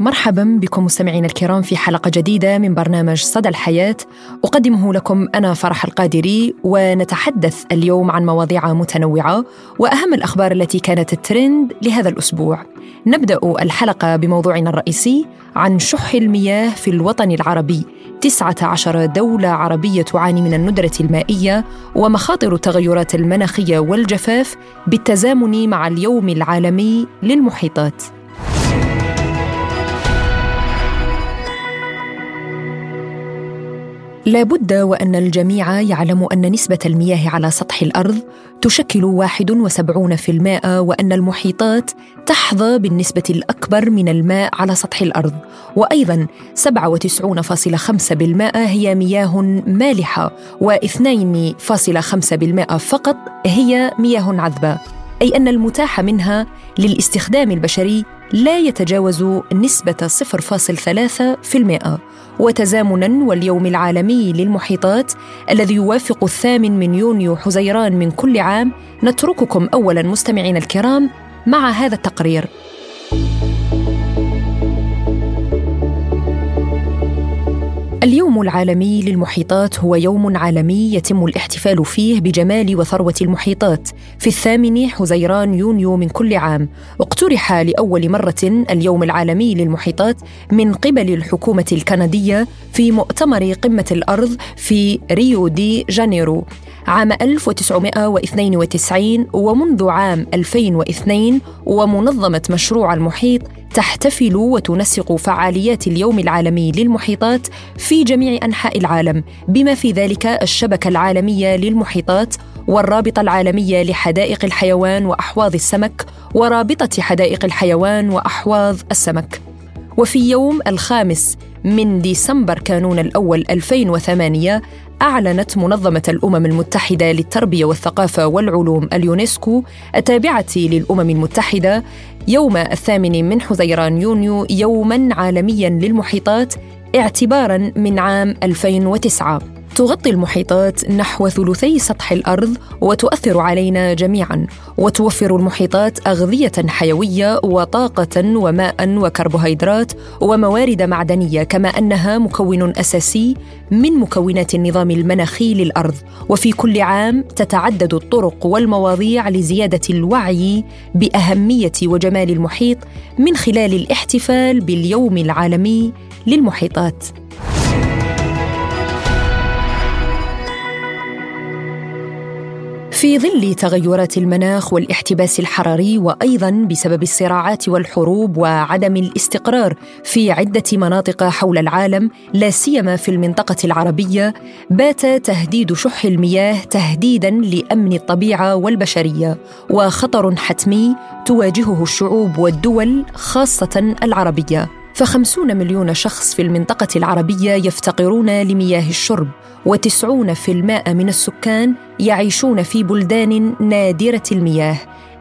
مرحبا بكم مستمعينا الكرام في حلقة جديدة من برنامج صدى الحياة. أقدمه لكم أنا فرح القادري ونتحدث اليوم عن مواضيع متنوعة وأهم الأخبار التي كانت الترند لهذا الأسبوع. نبدأ الحلقة بموضوعنا الرئيسي عن شح المياه في الوطن العربي. 19 دولة عربية تعاني من الندرة المائية ومخاطر التغيرات المناخية والجفاف بالتزامن مع اليوم العالمي للمحيطات. لا بد وأن الجميع يعلم أن نسبة المياه على سطح الأرض تشكل 71% وأن المحيطات تحظى بالنسبة الأكبر من الماء على سطح الأرض. وأيضا 97.5% هي مياه مالحة و2.5% فقط هي مياه عذبة. أي أن المتاح منها للاستخدام البشري لا يتجاوز نسبة 0.3% وتزامنا واليوم العالمي للمحيطات الذي يوافق الثامن من يونيو حزيران من كل عام نترككم اولا مستمعينا الكرام مع هذا التقرير. اليوم العالمي للمحيطات هو يوم عالمي يتم الاحتفال فيه بجمال وثروة المحيطات. في الثامن حزيران يونيو من كل عام اقترح لأول مرة اليوم العالمي للمحيطات من قبل الحكومة الكندية في مؤتمر قمة الأرض في ريو دي جانيرو. عام 1992 ومنذ عام 2002 ومنظمة مشروع المحيط تحتفل وتنسق فعاليات اليوم العالمي للمحيطات في جميع أنحاء العالم بما في ذلك الشبكة العالمية للمحيطات والرابطة العالمية لحدائق الحيوان وأحواض السمك ورابطة حدائق الحيوان وأحواض السمك. وفي يوم الخامس من ديسمبر كانون الأول 2008 أعلنت منظمة الأمم المتحدة للتربية والثقافة والعلوم اليونسكو التابعة للأمم المتحدة يوم الثامن من حزيران يونيو يوما عالميا للمحيطات اعتبارا من عام 2009 تغطي المحيطات نحو ثلثي سطح الأرض وتؤثر علينا جميعا وتوفر المحيطات أغذية حيوية وطاقة وماء وكربوهيدرات وموارد معدنية كما أنها مكون أساسي من مكونات النظام المناخي للأرض. وفي كل عام تتعدد الطرق والمواضيع لزيادة الوعي بأهمية وجمال المحيط من خلال الاحتفال باليوم العالمي للمحيطات. في ظل تغيرات المناخ والاحتباس الحراري وأيضا بسبب الصراعات والحروب وعدم الاستقرار في عدة مناطق حول العالم لا سيما في المنطقة العربية بات تهديد شح المياه تهديدا لأمن الطبيعة والبشرية وخطر حتمي تواجهه الشعوب والدول خاصة العربية. فخمسون مليون شخص في المنطقة العربية يفتقرون لمياه الشرب وتسعون في الماء من السكان يعيشون في بلدان نادرة المياه.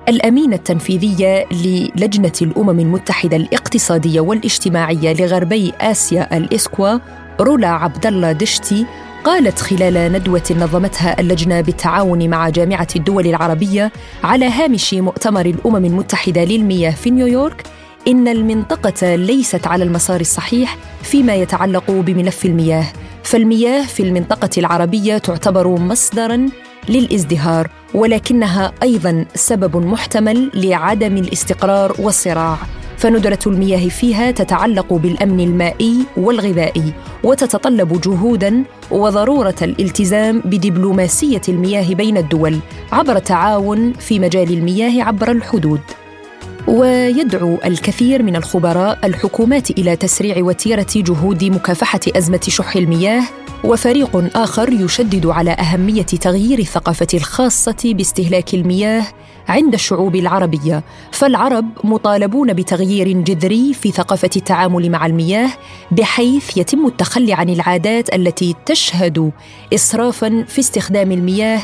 الأمينة التنفيذية للجنة الأمم المتحدة الاقتصادية والاجتماعية لغربي آسيا الإسكوا رولا عبد الله دشتي قالت خلال ندوة نظمتها اللجنة بالتعاون مع جامعة الدول العربية على هامش مؤتمر الأمم المتحدة للمياه في نيويورك إن المنطقة ليست على المسار الصحيح فيما يتعلق بملف المياه فالمياه في المنطقة العربية تعتبر مصدرا للازدهار ولكنها أيضا سبب محتمل لعدم الاستقرار والصراع. فندرة المياه فيها تتعلق بالأمن المائي والغذائي وتتطلب جهودا وضرورة الالتزام بدبلوماسية المياه بين الدول عبر التعاون في مجال المياه عبر الحدود. ويدعو الكثير من الخبراء الحكومات إلى تسريع وتيرة جهود مكافحة أزمة شح المياه وفريق آخر يشدد على أهمية تغيير الثقافة الخاصة باستهلاك المياه عند الشعوب العربية. فالعرب مطالبون بتغيير جذري في ثقافة التعامل مع المياه بحيث يتم التخلي عن العادات التي تشهد اسرافا في استخدام المياه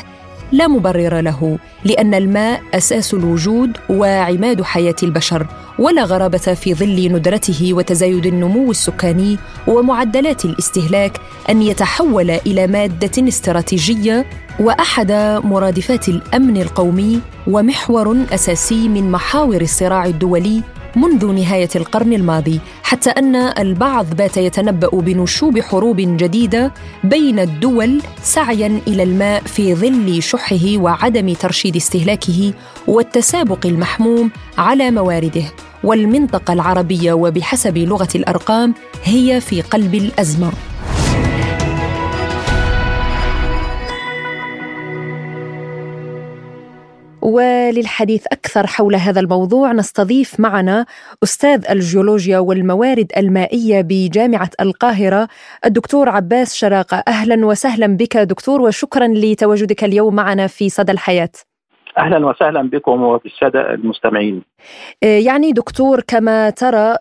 لا مبرر له لأن الماء أساس الوجود وعماد حياة البشر ولا غرابة في ظل ندرته وتزايد النمو السكاني ومعدلات الاستهلاك أن يتحول إلى مادة استراتيجية وأحد مرادفات الأمن القومي ومحور أساسي من محاور الصراع الدولي منذ نهاية القرن الماضي حتى أن البعض بات يتنبأ بنشوب حروب جديدة بين الدول سعيا إلى الماء في ظل شحه وعدم ترشيد استهلاكه والتسابق المحموم على موارده. والمنطقة العربية وبحسب لغة الأرقام هي في قلب الأزمة. وللحديث أكثر حول هذا الموضوع نستضيف معنا أستاذ الجيولوجيا والموارد المائية بجامعة القاهرة الدكتور عباس شراقة أهلا وسهلا بك دكتور وشكرا لتواجدك اليوم معنا في صدى الحياة أهلا وسهلا بكم وبالساده المستمعين. يعني دكتور كما ترى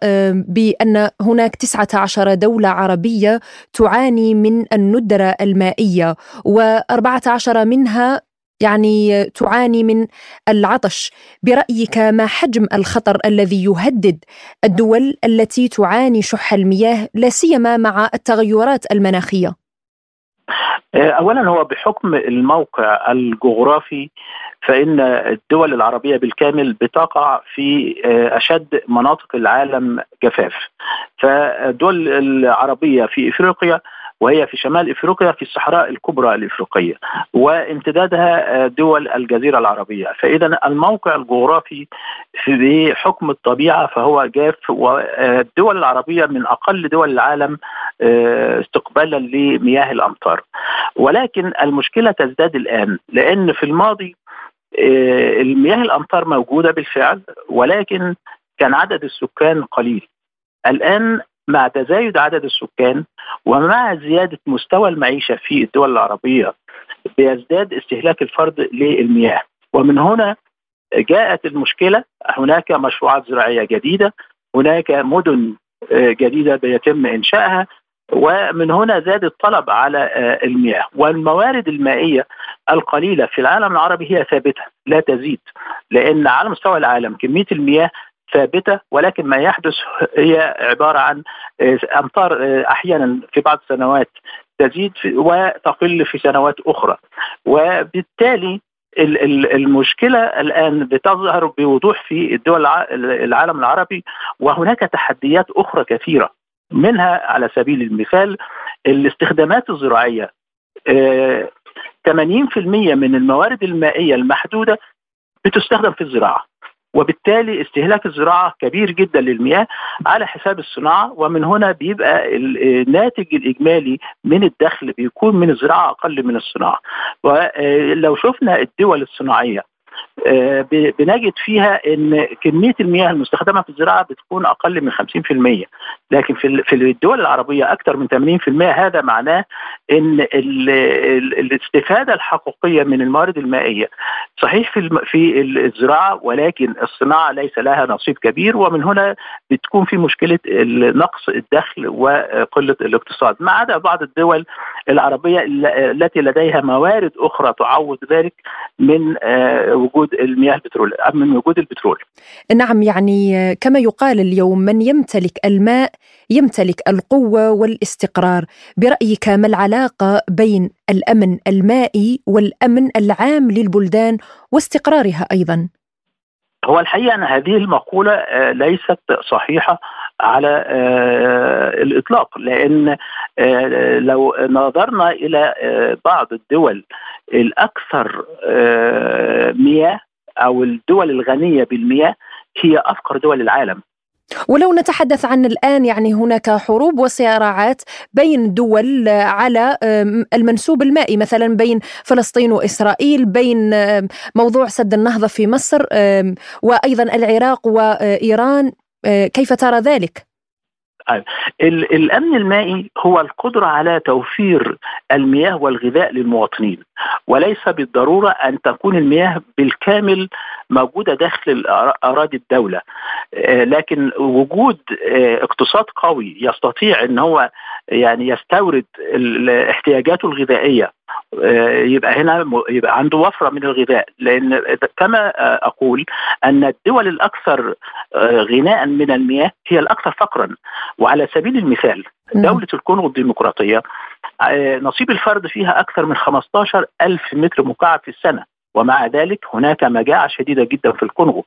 بأن هناك 19 دولة عربية تعاني من الندرة المائية و14 منها يعني تعاني من العطش. برأيك ما حجم الخطر الذي يهدد الدول التي تعاني شح المياه لا سيما مع التغيرات المناخية؟ اولا هو بحكم الموقع الجغرافي فإن الدول العربية بالكامل بتقع في أشد مناطق العالم جفاف. فالدول العربية في إفريقيا وهي في شمال إفريقيا في الصحراء الكبرى الإفريقية وامتدادها دول الجزيرة العربية. فاذا الموقع الجغرافي بحكم الطبيعة فهو جاف والدول العربية من أقل دول العالم استقبالا لمياه الأمطار. ولكن المشكلة تزداد الآن لأن في الماضي المياه الأمطار موجودة بالفعل ولكن كان عدد السكان قليل. الآن مع تزايد عدد السكان ومع زيادة مستوى المعيشة في الدول العربية بيزداد استهلاك الفرد للمياه. ومن هنا جاءت المشكلة هناك مشروعات زراعية جديدة هناك مدن جديدة بيتم إنشائها ومن هنا زاد الطلب على المياه. والموارد المائية القليلة في العالم العربي هي ثابتة لا تزيد لأن على مستوى العالم كمية المياه ثابتة ولكن ما يحدث هي عبارة عن أمطار أحيانا في بعض السنوات تزيد وتقل في سنوات أخرى. وبالتالي المشكلة الآن بتظهر بوضوح في الدول العالم العربي وهناك تحديات أخرى كثيرة منها على سبيل المثال الاستخدامات الزراعية. 80% من الموارد المائية المحدودة بتستخدم في الزراعة. وبالتالي استهلاك الزراعة كبير جدا للمياه على حساب الصناعة ومن هنا بيبقى الناتج الإجمالي من الدخل بيكون من الزراعة أقل من الصناعة. ولو شفنا الدول الصناعية بنجد فيها إن كمية المياه المستخدمة في الزراعة بتكون أقل من 50% لكن في في الدول العربية أكثر من 80% هذا معناه إن الاستفادة الحقيقية من الموارد المائية صحيح في في الزراعة ولكن الصناعة ليس لها نصيب كبير ومن هنا بتكون في مشكلة نقص الدخل وقلة الاقتصاد. ما عدا بعض الدول العربية التي لديها موارد أخرى تعوض ذلك من وجود المياه البترول من وجود البترول. نعم يعني كما يقال اليوم من يمتلك الماء يمتلك القوة والاستقرار. برأيك ما العلاقة بين الأمن المائي والأمن العام للبلدان واستقرارها أيضا؟ هو الحقيقة أن هذه المقولة ليست صحيحة. على الإطلاق لأن لو نظرنا إلى بعض الدول الأكثر مياه أو الدول الغنية بالمياه هي أفقر دول العالم. ولو نتحدث عن الآن يعني هناك حروب وصراعات بين دول على المنسوب المائي مثلا بين فلسطين وإسرائيل بين موضوع سد النهضة في مصر وأيضا العراق وإيران. كيف ترى ذلك؟ الأمن المائي هو القدرة على توفير المياه والغذاء للمواطنين وليس بالضرورة أن تكون المياه بالكامل موجودة داخل أراضي الدولة لكن وجود اقتصاد قوي يستطيع إن هو يعني يستورد احتياجاته الغذائية. آه، يبقى هنا يبقى عنده وفرة من الغذاء. لأن كما أقول أن الدول الأكثر آه، غناء من المياه هي الأكثر فقرا. وعلى سبيل المثال دولة الكونغو الديمقراطية آه، نصيب الفرد فيها أكثر من 15 ألف متر مكعب في السنة. ومع ذلك هناك مجاعة شديدة جدا في الكونغو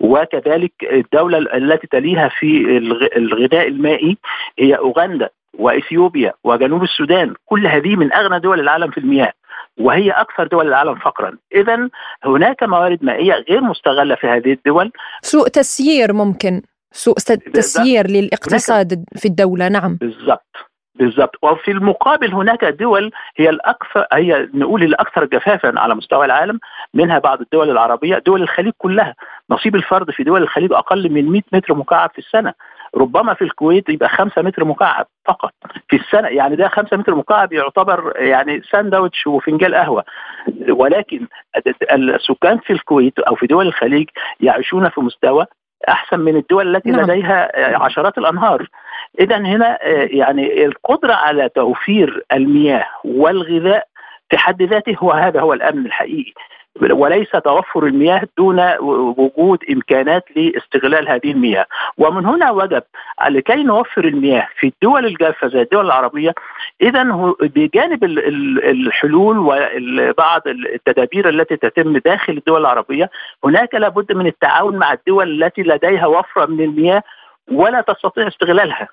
وكذلك الدولة التي تليها في الغذاء المائي هي أوغندا. وإثيوبيا وجنوب السودان كل هذه من أغنى دول العالم في المياه وهي أكثر دول العالم فقرا. اذا هناك موارد مائية غير مستغلة في هذه الدول. سوء تسيير ممكن سوء تسيير للاقتصاد في الدولة نعم. بالضبط بالضبط. وفي المقابل هناك دول هي الأكثر هي نقول الأكثر جفافا على مستوى العالم منها بعض الدول العربية دول الخليج كلها. نصيب الفرد في دول الخليج أقل من 100 متر مكعب في السنة. ربما في الكويت يبقى 5 متر مكعب فقط. في السنة يعني ده 5 متر مكعب يعتبر يعني ساندوتش وفنجان قهوة. ولكن السكان في الكويت أو في دول الخليج يعيشون في مستوى أحسن من الدول التي نعم. لديها عشرات الأنهار. اذا هنا يعني القدرة على توفير المياه والغذاء في حد ذاته هو هذا هو الأمن الحقيقي. وليس توفر المياه دون وجود إمكانات لاستغلال هذه المياه. ومن هنا وجب لكي نوفر المياه في الدول الجافة زي الدول العربية اذا بجانب الحلول وبعض التدابير التي تتم داخل الدول العربية هناك لابد من التعاون مع الدول التي لديها وفرة من المياه ولا تستطيع استغلالها.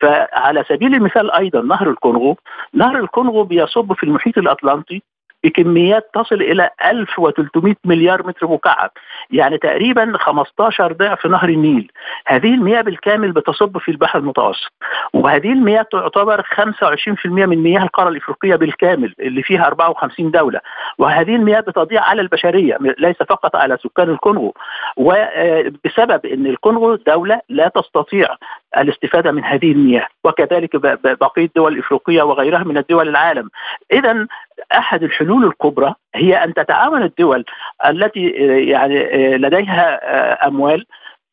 فعلى سبيل المثال أيضا نهر الكونغو. نهر الكونغو بيصب في المحيط الأطلنطي بكميات تصل إلى 1300 مليار متر مكعب. يعني تقريبا 15 ضعف نهر النيل. هذه المياه بالكامل بتصب في البحر المتوسط. وهذه المياه تعتبر 25% من مياه القارة الإفريقية بالكامل اللي فيها 54 دولة. وهذه المياه بتضيع على البشرية ليس فقط على سكان الكونغو. وبسبب إن الكونغو دولة لا تستطيع الاستفادة من هذه المياه. وكذلك بقية الدول الإفريقية وغيرها من الدول العالم. اذا أحد الحلول الكبرى هي أن تتعاون الدول التي يعني لديها أموال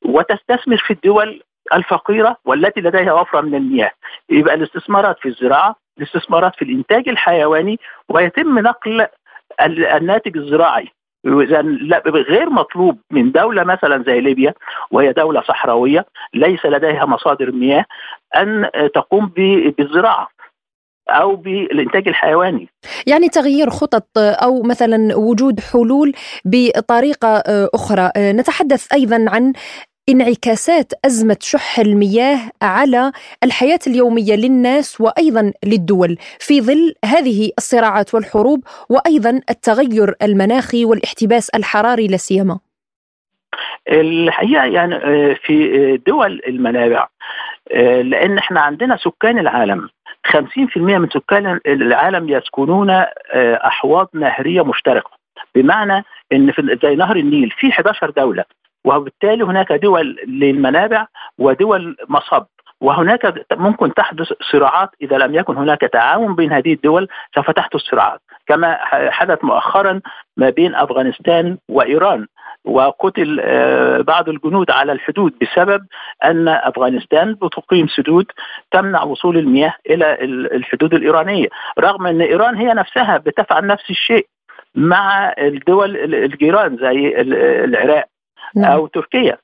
وتستثمر في الدول الفقيرة والتي لديها وفرة من المياه. يبقى الاستثمارات في الزراعة الاستثمارات في الإنتاج الحيواني ويتم نقل الناتج الزراعي. غير مطلوب من دولة مثلا زي ليبيا وهي دولة صحراوية ليس لديها مصادر مياه أن تقوم بالزراعة. أو بالانتاج الحيواني. يعني تغيير خطط أو مثلا وجود حلول بطريقة أخرى، نتحدث أيضا عن انعكاسات أزمة شح المياه على الحياة اليومية للناس وأيضا للدول في ظل هذه الصراعات والحروب وأيضا التغير المناخي والاحتباس الحراري لا سيما. الحقيقة يعني في دول المنابع لأن إحنا عندنا سكان العالم 50% من سكان العالم يسكنون أحواض نهرية مشتركة. بمعنى إن في زي نهر النيل في 11 دولة وبالتالي هناك دول للمنابع ودول مصب. وهناك ممكن تحدث صراعات إذا لم يكن هناك تعاون بين هذه الدول سوف تحدث صراعات. كما حدث مؤخرا ما بين أفغانستان وإيران. وقتل بعض الجنود على الحدود بسبب أن أفغانستان بتقيم سدود تمنع وصول المياه إلى الحدود الإيرانية رغم أن إيران هي نفسها بتفعل نفس الشيء مع الدول الجيران زي العراق نعم. أو تركيا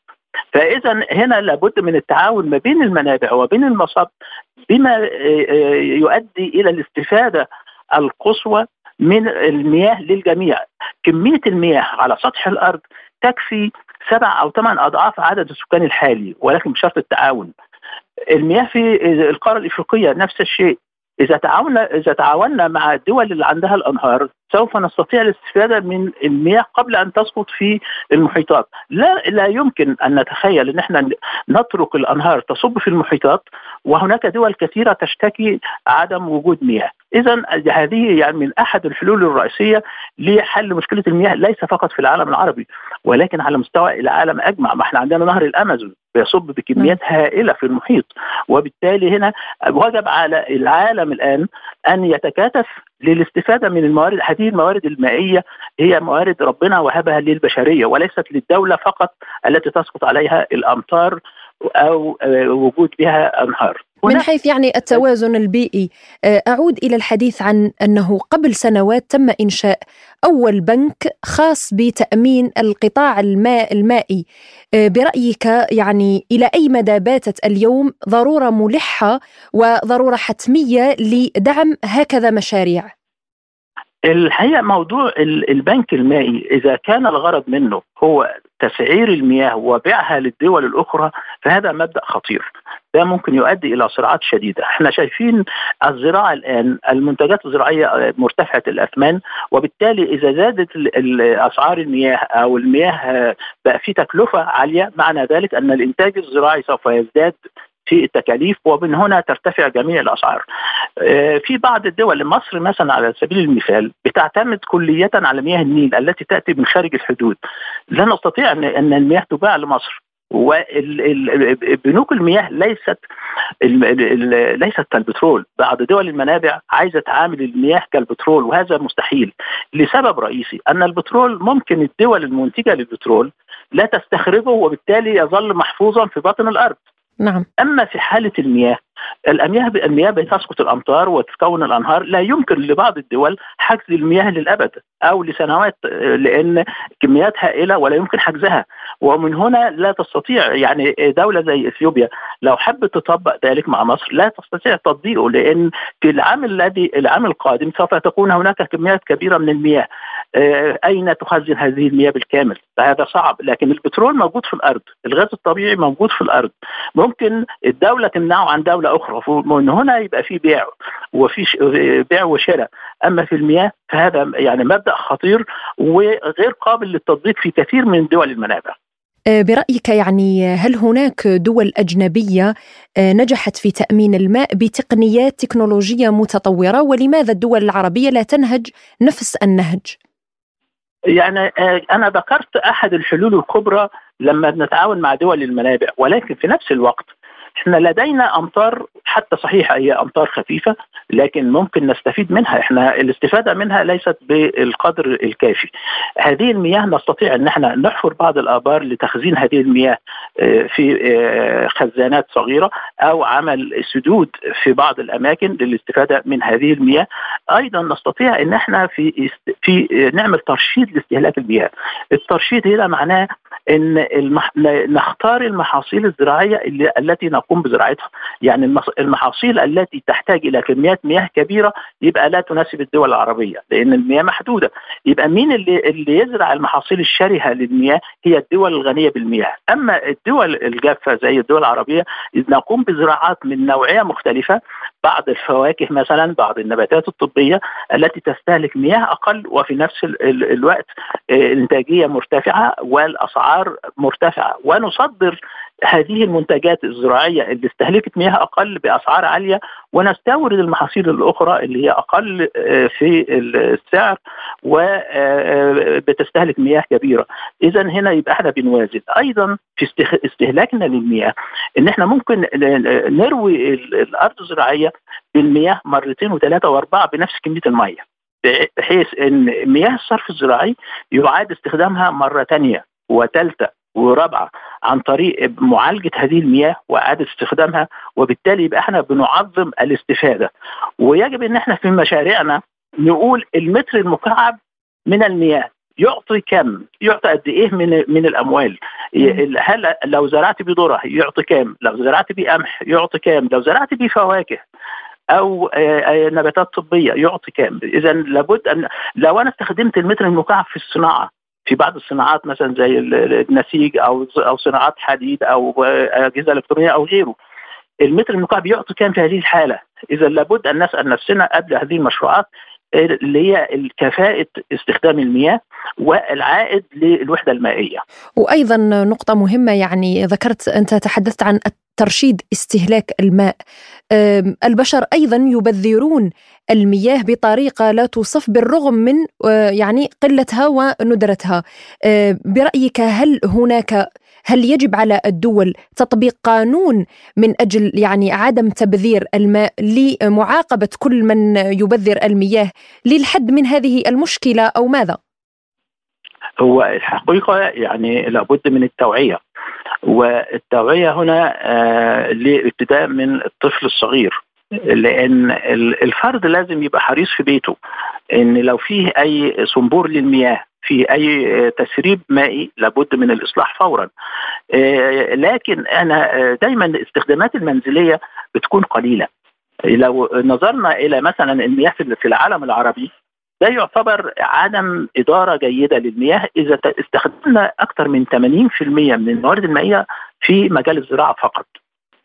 فإذا هنا لابد من التعاون ما بين المنابع وبين المصب بما يؤدي إلى الاستفادة القصوى من المياه للجميع كمية المياه على سطح الأرض تكفي سبع أو ثمان أضعاف عدد السكان الحالي ولكن بشرط التعاون. المياه في القارة الإفريقية نفس الشيء. إذا تعاوننا إذا تعاوننا مع الدول اللي عندها الأنهار سوف نستطيع الاستفادة من المياه قبل أن تسقط في المحيطات، لا لا يمكن أن نتخيل إن إحنا نترك الأنهار تصب في المحيطات وهناك دول كثيرة تشتكي عدم وجود مياه، اذا هذه يعني من أحد الحلول الرئيسية لحل مشكلة المياه ليس فقط في العالم العربي ولكن على مستوى العالم أجمع، ما إحنا عندنا نهر الأمازون بيصب بكميات هائلة في المحيط وبالتالي هنا وجب على العالم الآن أن يتكاتف للاستفادة من الموارد هذه الموارد المائية هي موارد ربنا وهبها للبشرية وليست للدولة فقط التي تسقط عليها الأمطار أو وجود بها أنهار. من حيث يعني التوازن البيئي أعود إلى الحديث عن أنه قبل سنوات تم إنشاء أول بنك خاص بتأمين القطاع الماء المائي. برأيك يعني إلى أي مدى باتت اليوم ضرورة ملحة وضرورة حتمية لدعم هكذا مشاريع؟ الحقيقة موضوع البنك المائي إذا كان الغرض منه هو تسعير المياه وبيعها للدول الأخرى فهذا مبدأ خطير. ده ممكن يؤدي إلى صراعات شديدة. إحنا شايفين الزراعة الآن المنتجات الزراعية مرتفعة الاثمان وبالتالي إذا زادت أسعار المياه أو المياه بقى في تكلفة عالية معنى ذلك أن الإنتاج الزراعي سوف يزداد في التكاليف ومن هنا ترتفع جميع الأسعار. في بعض الدول مصر مثلا على سبيل المثال بتعتمد كلية على مياه النيل التي تأتي من خارج الحدود. لا نستطيع ان المياه تباع لمصر وبنوك المياه ليست ليست كالبترول بعض دول المنابع عايزة تعامل المياه كالبترول وهذا مستحيل لسبب رئيسي أن البترول ممكن الدول المنتجة للبترول لا تستخرجه وبالتالي يظل محفوظا في باطن الأرض نعم. أما في حالة المياه المياه المياه بتسقط الأمطار وتكون الأنهار لا يمكن لبعض الدول حجز المياه للأبد أو لسنوات لأن كميات هائلة ولا يمكن حجزها. ومن هنا لا تستطيع يعني دولة زي إثيوبيا لو حبت تطبق ذلك مع مصر لا تستطيع تطبيقه لأن في العام الذي العام القادم سوف تكون هناك كميات كبيرة من المياه. أين تخزن هذه المياه بالكامل فهذا صعب لكن البترول موجود في الأرض الغاز الطبيعي موجود في الأرض. ممكن الدولة تمنعه عن دولة أخرى ومن هنا يبقى في بيع وفي بيع وشراء. أما في المياه فهذا يعني مبدأ خطير وغير قابل للتطبيق في كثير من دول المنابع. برأيك يعني هل هناك دول أجنبية نجحت في تأمين الماء بتقنيات تكنولوجية متطورة؟ ولماذا الدول العربية لا تنهج نفس النهج؟ يعني أنا ذكرت أحد الحلول الكبرى لما نتعاون مع دول المنابع ولكن في نفس الوقت إحنا لدينا أمطار حتى صحيح هي أمطار خفيفة لكن ممكن نستفيد منها. إحنا الاستفادة منها ليست بالقدر الكافي. هذه المياه نستطيع أن إحنا نحفر بعض الآبار لتخزين هذه المياه في خزانات صغيرة أو عمل سدود في بعض الأماكن للاستفادة من هذه المياه. أيضا نستطيع أن إحنا في في نعمل ترشيد لاستهلاك المياه. الترشيد هنا معناه إن المح... نختار المحاصيل الزراعية اللي... التي نقوم بزراعتها. يعني المحاصيل التي تحتاج إلى كميات مياه كبيرة يبقى لا تناسب الدول العربية لأن المياه محدودة. يبقى مين اللي اللي يزرع المحاصيل الشرهة للمياه؟ هي الدول الغنية بالمياه. أما الدول الجافة زي الدول العربية نقوم بزراعات من نوعية مختلفة بعض الفواكه مثلا بعض النباتات الطبية التي تستهلك مياه أقل وفي نفس الوقت الانتاجيه مرتفعة والأسعار مرتفعة. ونصدر هذه المنتجات الزراعية اللي استهلكت مياه أقل بأسعار عالية ونستورد المحاصيل الأخرى اللي هي أقل في السعر وبتستهلك مياه كبيرة. إذا هنا يبقى إحنا بنوازن. أيضا في استهلاكنا للمياه إن إحنا ممكن نروي الأرض الزراعية بالمياه مرتين وثلاثة وأربعة بنفس كمية الميه بحيث إن مياه الصرف الزراعي يعاد استخدامها مرة ثانية وثالثه ورابعة عن طريق معالجة هذه المياه وإعادة استخدامها وبالتالي يبقى إحنا بنعظم الاستفادة. ويجب إن إحنا في مشاريعنا نقول المتر المكعب من المياه يعطي كم؟ يعطي قد إيه من من الأموال؟ هل لو زرعت بيه ذره يعطي كام؟ لو زرعت بيه قمح يعطي كام؟ لو زرعت بيه فواكه أو نباتات طبية يعطي كام؟ إذا لابد أن لو أنا استخدمت المتر المكعب في الصناعة في بعض الصناعات مثلا زي النسيج أو أو صناعات حديد أو أجهزة إلكترونية أو غيره المتر المكعب يعطي كام في هذه الحالة؟ إذا لابد أن نسأل نفسنا قبل هذه المشروعات اللي هي كفاءة استخدام المياه والعائد للوحدة المائية. وأيضا نقطة مهمة يعني ذكرت أنت تحدثت عن ترشيد استهلاك الماء. البشر أيضا يبذرون المياه بطريقة لا توصف بالرغم من يعني قلتها وندرتها. برأيك هل هناك هل يجب على الدول تطبيق قانون من أجل يعني عدم تبذير الماء لمعاقبة كل من يبذر المياه للحد من هذه المشكلة أو ماذا؟ هو الحقيقة يعني لابد من التوعية والتوعية هنا آه، لابتداء من الطفل الصغير لأن الفرد لازم يبقى حريص في بيته إن لو فيه أي صنبور للمياه في أي تسريب مائي لابد من الإصلاح فورا. آه، لكن أنا آه، دايما الاستخدامات المنزلية بتكون قليلة. لو نظرنا إلى مثلا المياه في العالم العربي ده يعتبر عدم إدارة جيدة للمياه. إذا استخدمنا أكثر من 80% من الموارد المائية في مجال الزراعة فقط.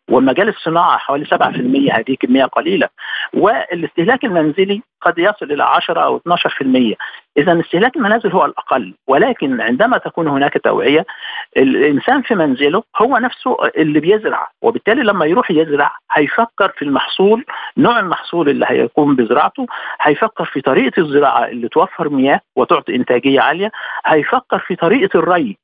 ومجال الصناعة حوالي 7% هذه كمية قليلة. والاستهلاك المنزلي قد يصل إلى 10 أو 12% اذا استهلاك المنازل هو الأقل. ولكن عندما تكون هناك توعية الإنسان في منزله هو نفسه اللي بيزرع. وبالتالي لما يروح يزرع هيفكر في المحصول نوع المحصول اللي هيقوم بزراعته هيفكر في طريقة الزراعة اللي توفر مياه وتعطي إنتاجية عالية هيفكر في طريقة الري.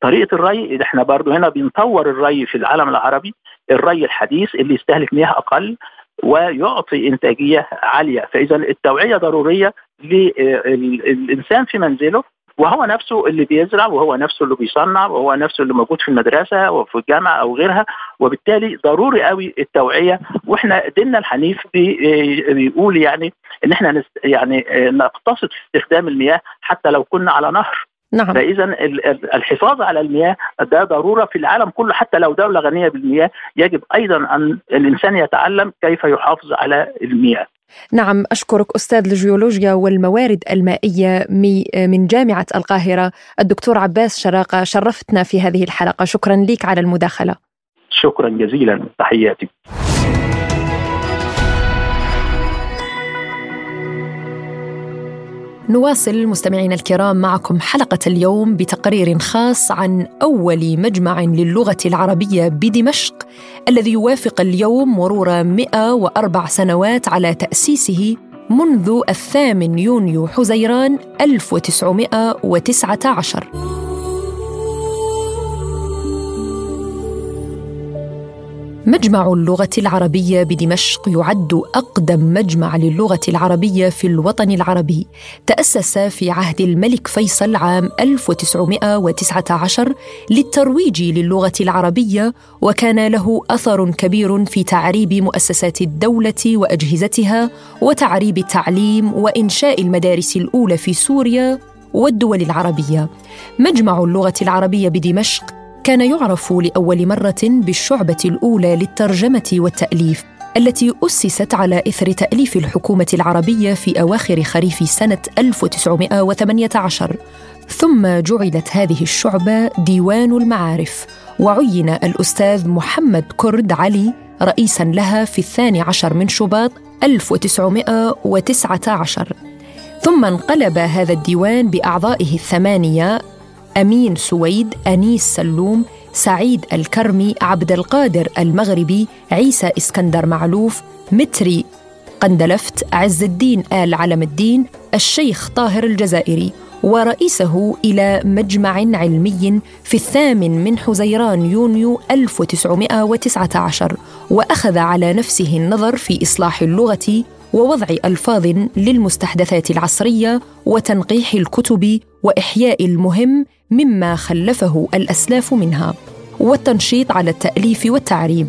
طريقة الري إحنا برضو هنا بنطور الري في العالم العربي. الري الحديث اللي يستهلك مياه أقل ويعطي إنتاجية عالية. فإذا التوعية ضرورية للإنسان في منزله وهو نفسه اللي بيزرع وهو نفسه اللي بيصنع وهو نفسه اللي موجود في المدرسة وفي الجامعة أو غيرها. وبالتالي ضروري قوي التوعية. وإحنا ديننا الحنيف بيقول يعني إن إحنا يعني نقتصد في استخدام المياه حتى لو كنا على نهر. نعم. فاذا الحفاظ على المياه ده ضرورة في العالم كله حتى لو دولة غنية بالمياه يجب أيضا أن الإنسان يتعلم كيف يحافظ على المياه. نعم أشكرك أستاذ الجيولوجيا والموارد المائية من جامعة القاهرة الدكتور عباس شراقة شرفتنا في هذه الحلقة. شكرا لك على المداخلة. شكرا جزيلا تحياتي. نواصل مستمعينا الكرام معكم حلقة اليوم بتقرير خاص عن أول مجمع للغة العربية بدمشق الذي يوافق اليوم مرور 104 سنوات على تأسيسه منذ الثامن يونيو حزيران 1919 مجمع اللغة العربية بدمشق يعد أقدم مجمع للغة العربية في الوطن العربي. تأسس في عهد الملك فيصل عام 1919 للترويج للغة العربية وكان له أثر كبير في تعريب مؤسسات الدولة وأجهزتها وتعريب التعليم وإنشاء المدارس الأولى في سوريا والدول العربية. مجمع اللغة العربية بدمشق كان يعرف لأول مرة بالشعبة الأولى للترجمة والتأليف التي أسست على إثر تأليف الحكومة العربية في أواخر خريف سنة 1918 ثم جعلت هذه الشعبة ديوان المعارف وعين الأستاذ محمد كرد علي رئيسا لها في الثاني عشر من شباط 1919 ثم انقلب هذا الديوان بأعضائه الثمانية أمين سويد أنيس سلوم سعيد الكرمي عبد القادر المغربي عيسى إسكندر معلوف متري قندلفت عز الدين آل علم الدين الشيخ طاهر الجزائري ورئيسه إلى مجمع علمي في الثامن من حزيران يونيو 1919 وأخذ على نفسه النظر في إصلاح اللغة ووضع ألفاظ للمستحدثات العصرية وتنقيح الكتب وإحياء المهم مما خلفه الأسلاف منها والتنشيط على التأليف والتعريب.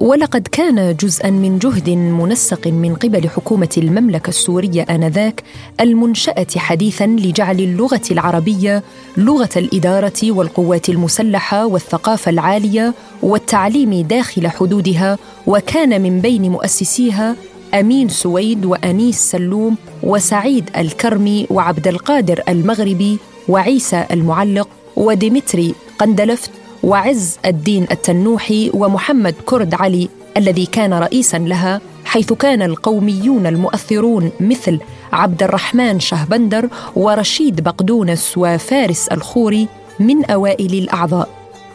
ولقد كان جزءا من جهد منسق من قبل حكومة المملكة السورية آنذاك المنشأة حديثا لجعل اللغة العربية لغة الإدارة والقوات المسلحة والثقافة العالية والتعليم داخل حدودها وكان من بين مؤسسيها أمين سويد وأنيس سلوم وسعيد الكرمي وعبد القادر المغربي وعيسى المعلق وديمتري قندلفت وعز الدين التنوحي ومحمد كرد علي الذي كان رئيسا لها حيث كان القوميون المؤثرون مثل عبد الرحمن شهبندر ورشيد بقدونس وفارس الخوري من أوائل الأعضاء.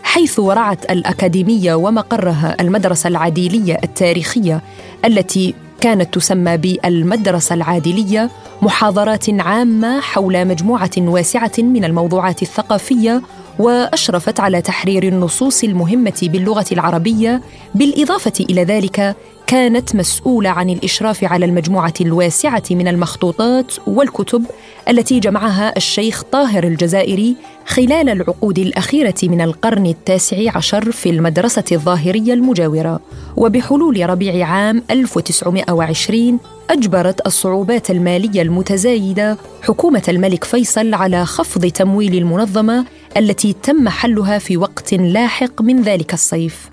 حيث رعت الأكاديمية ومقرها المدرسة العديلية التاريخية التي كانت تسمى بالمدرسة العادلية محاضرات عامة حول مجموعة واسعة من الموضوعات الثقافية وأشرفت على تحرير النصوص المهمة باللغة العربية بالإضافة إلى ذلك كانت مسؤولة عن الإشراف على المجموعة الواسعة من المخطوطات والكتب التي جمعها الشيخ طاهر الجزائري خلال العقود الأخيرة من القرن التاسع عشر في المدرسة الظاهرية المجاورة. وبحلول ربيع عام 1920 أجبرت الصعوبات المالية المتزايدة حكومة الملك فيصل على خفض تمويل المنظمة التي تم حلها في وقت لاحق من ذلك الصيف.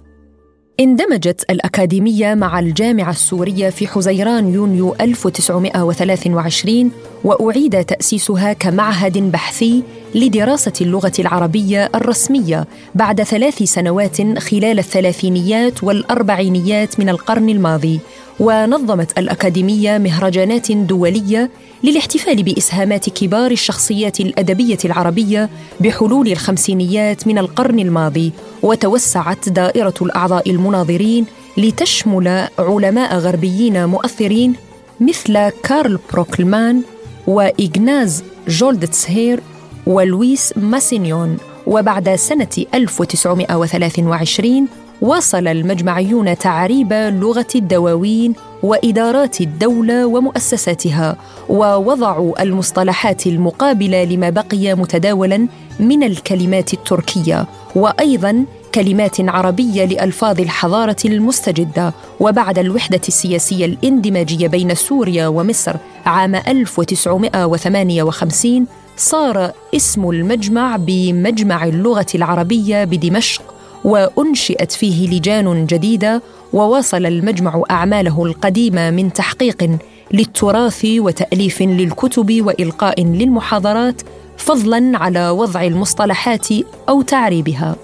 اندمجت الأكاديمية مع الجامعة السورية في حزيران يونيو 1923 وأعيد تأسيسها كمعهد بحثي لدراسة اللغة العربية الرسمية بعد ثلاث سنوات خلال الثلاثينيات والأربعينيات من القرن الماضي ونظمت الأكاديمية مهرجانات دولية للاحتفال بإسهامات كبار الشخصيات الأدبية العربية بحلول الخمسينيات من القرن الماضي وتوسعت دائرة الأعضاء المناظرين لتشمل علماء غربيين مؤثرين مثل كارل بروكلمان وإغناز جولدتسهير ولويس ماسينيون وبعد سنة 1923 واصل المجمعيون تعريب لغة الدواوين وإدارات الدولة ومؤسساتها ووضعوا المصطلحات المقابلة لما بقي متداولا من الكلمات التركية وأيضا كلمات عربية لألفاظ الحضارة المستجدة وبعد الوحدة السياسية الإندماجية بين سوريا ومصر عام 1958 صار اسم المجمع بمجمع اللغة العربية بدمشق وأنشئت فيه لجان جديدة وواصل المجمع أعماله القديمة من تحقيق للتراث وتأليف للكتب وإلقاء للمحاضرات فضلا على وضع المصطلحات أو تعريبها.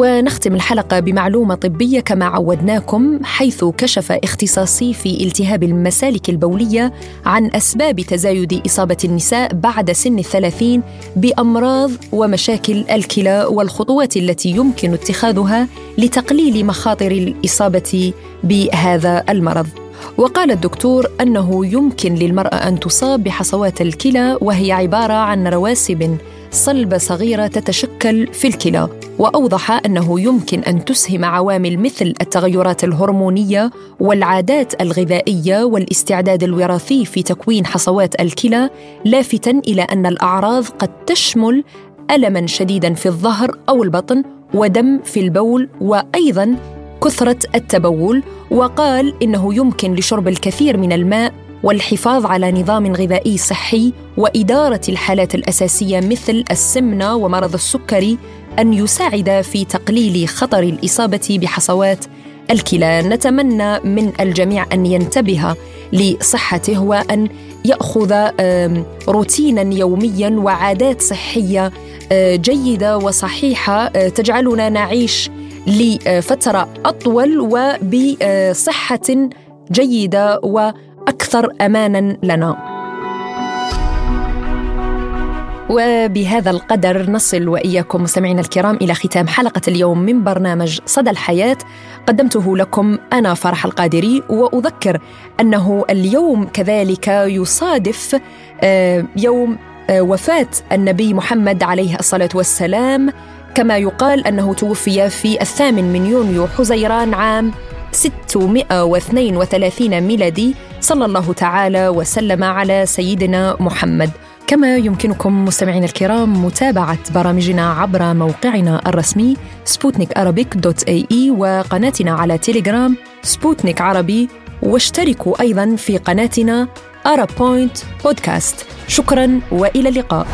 ونختم الحلقة بمعلومة طبية كما عودناكم حيث كشف اختصاصي في التهاب المسالك البولية عن أسباب تزايد إصابة النساء بعد سن الثلاثين بأمراض ومشاكل الكلى والخطوات التي يمكن اتخاذها لتقليل مخاطر الإصابة بهذا المرض. وقال الدكتور أنه يمكن للمرأة أن تصاب بحصوات الكلى وهي عبارة عن رواسب صلبة صغيرة تتشكل في الكلى وأوضح أنه يمكن أن تسهم عوامل مثل التغيرات الهرمونية والعادات الغذائية والاستعداد الوراثي في تكوين حصوات الكلى لافتا إلى أن الأعراض قد تشمل ألما شديدا في الظهر أو البطن ودم في البول وأيضا كثرة التبول وقال إنه يمكن لشرب الكثير من الماء والحفاظ على نظام غذائي صحي وإدارة الحالات الأساسية مثل السمنة ومرض السكري أن يساعد في تقليل خطر الإصابة بحصوات الكلى. نتمنى من الجميع أن ينتبه لصحته وأن يأخذ روتينا يوميا وعادات صحية آه، جيدة وصحيحة. آه، تجعلنا نعيش لفترة أطول وبصحة جيدة و أكثر أمانا لنا. وبهذا القدر نصل وإياكم مستمعينا الكرام إلى ختام حلقة اليوم من برنامج صدى الحياة. قدمته لكم أنا فرح القادري وأذكر أنه اليوم كذلك يصادف آه، يوم آه، وفاة النبي محمد عليه الصلاة والسلام. كما يقال أنه توفي في الثامن من يونيو حزيران عام 632 ميلادي. صلى الله تعالى وسلم على سيدنا محمد. كما يمكنكم مستمعينا الكرام متابعة برامجنا عبر موقعنا الرسمي سبوتنيك dot ae وقناتنا على تيليجرام سبوتنيك عربي. واشتركوا أيضا في قناتنا أرا بوينت بودكاست. شكرا وإلى اللقاء.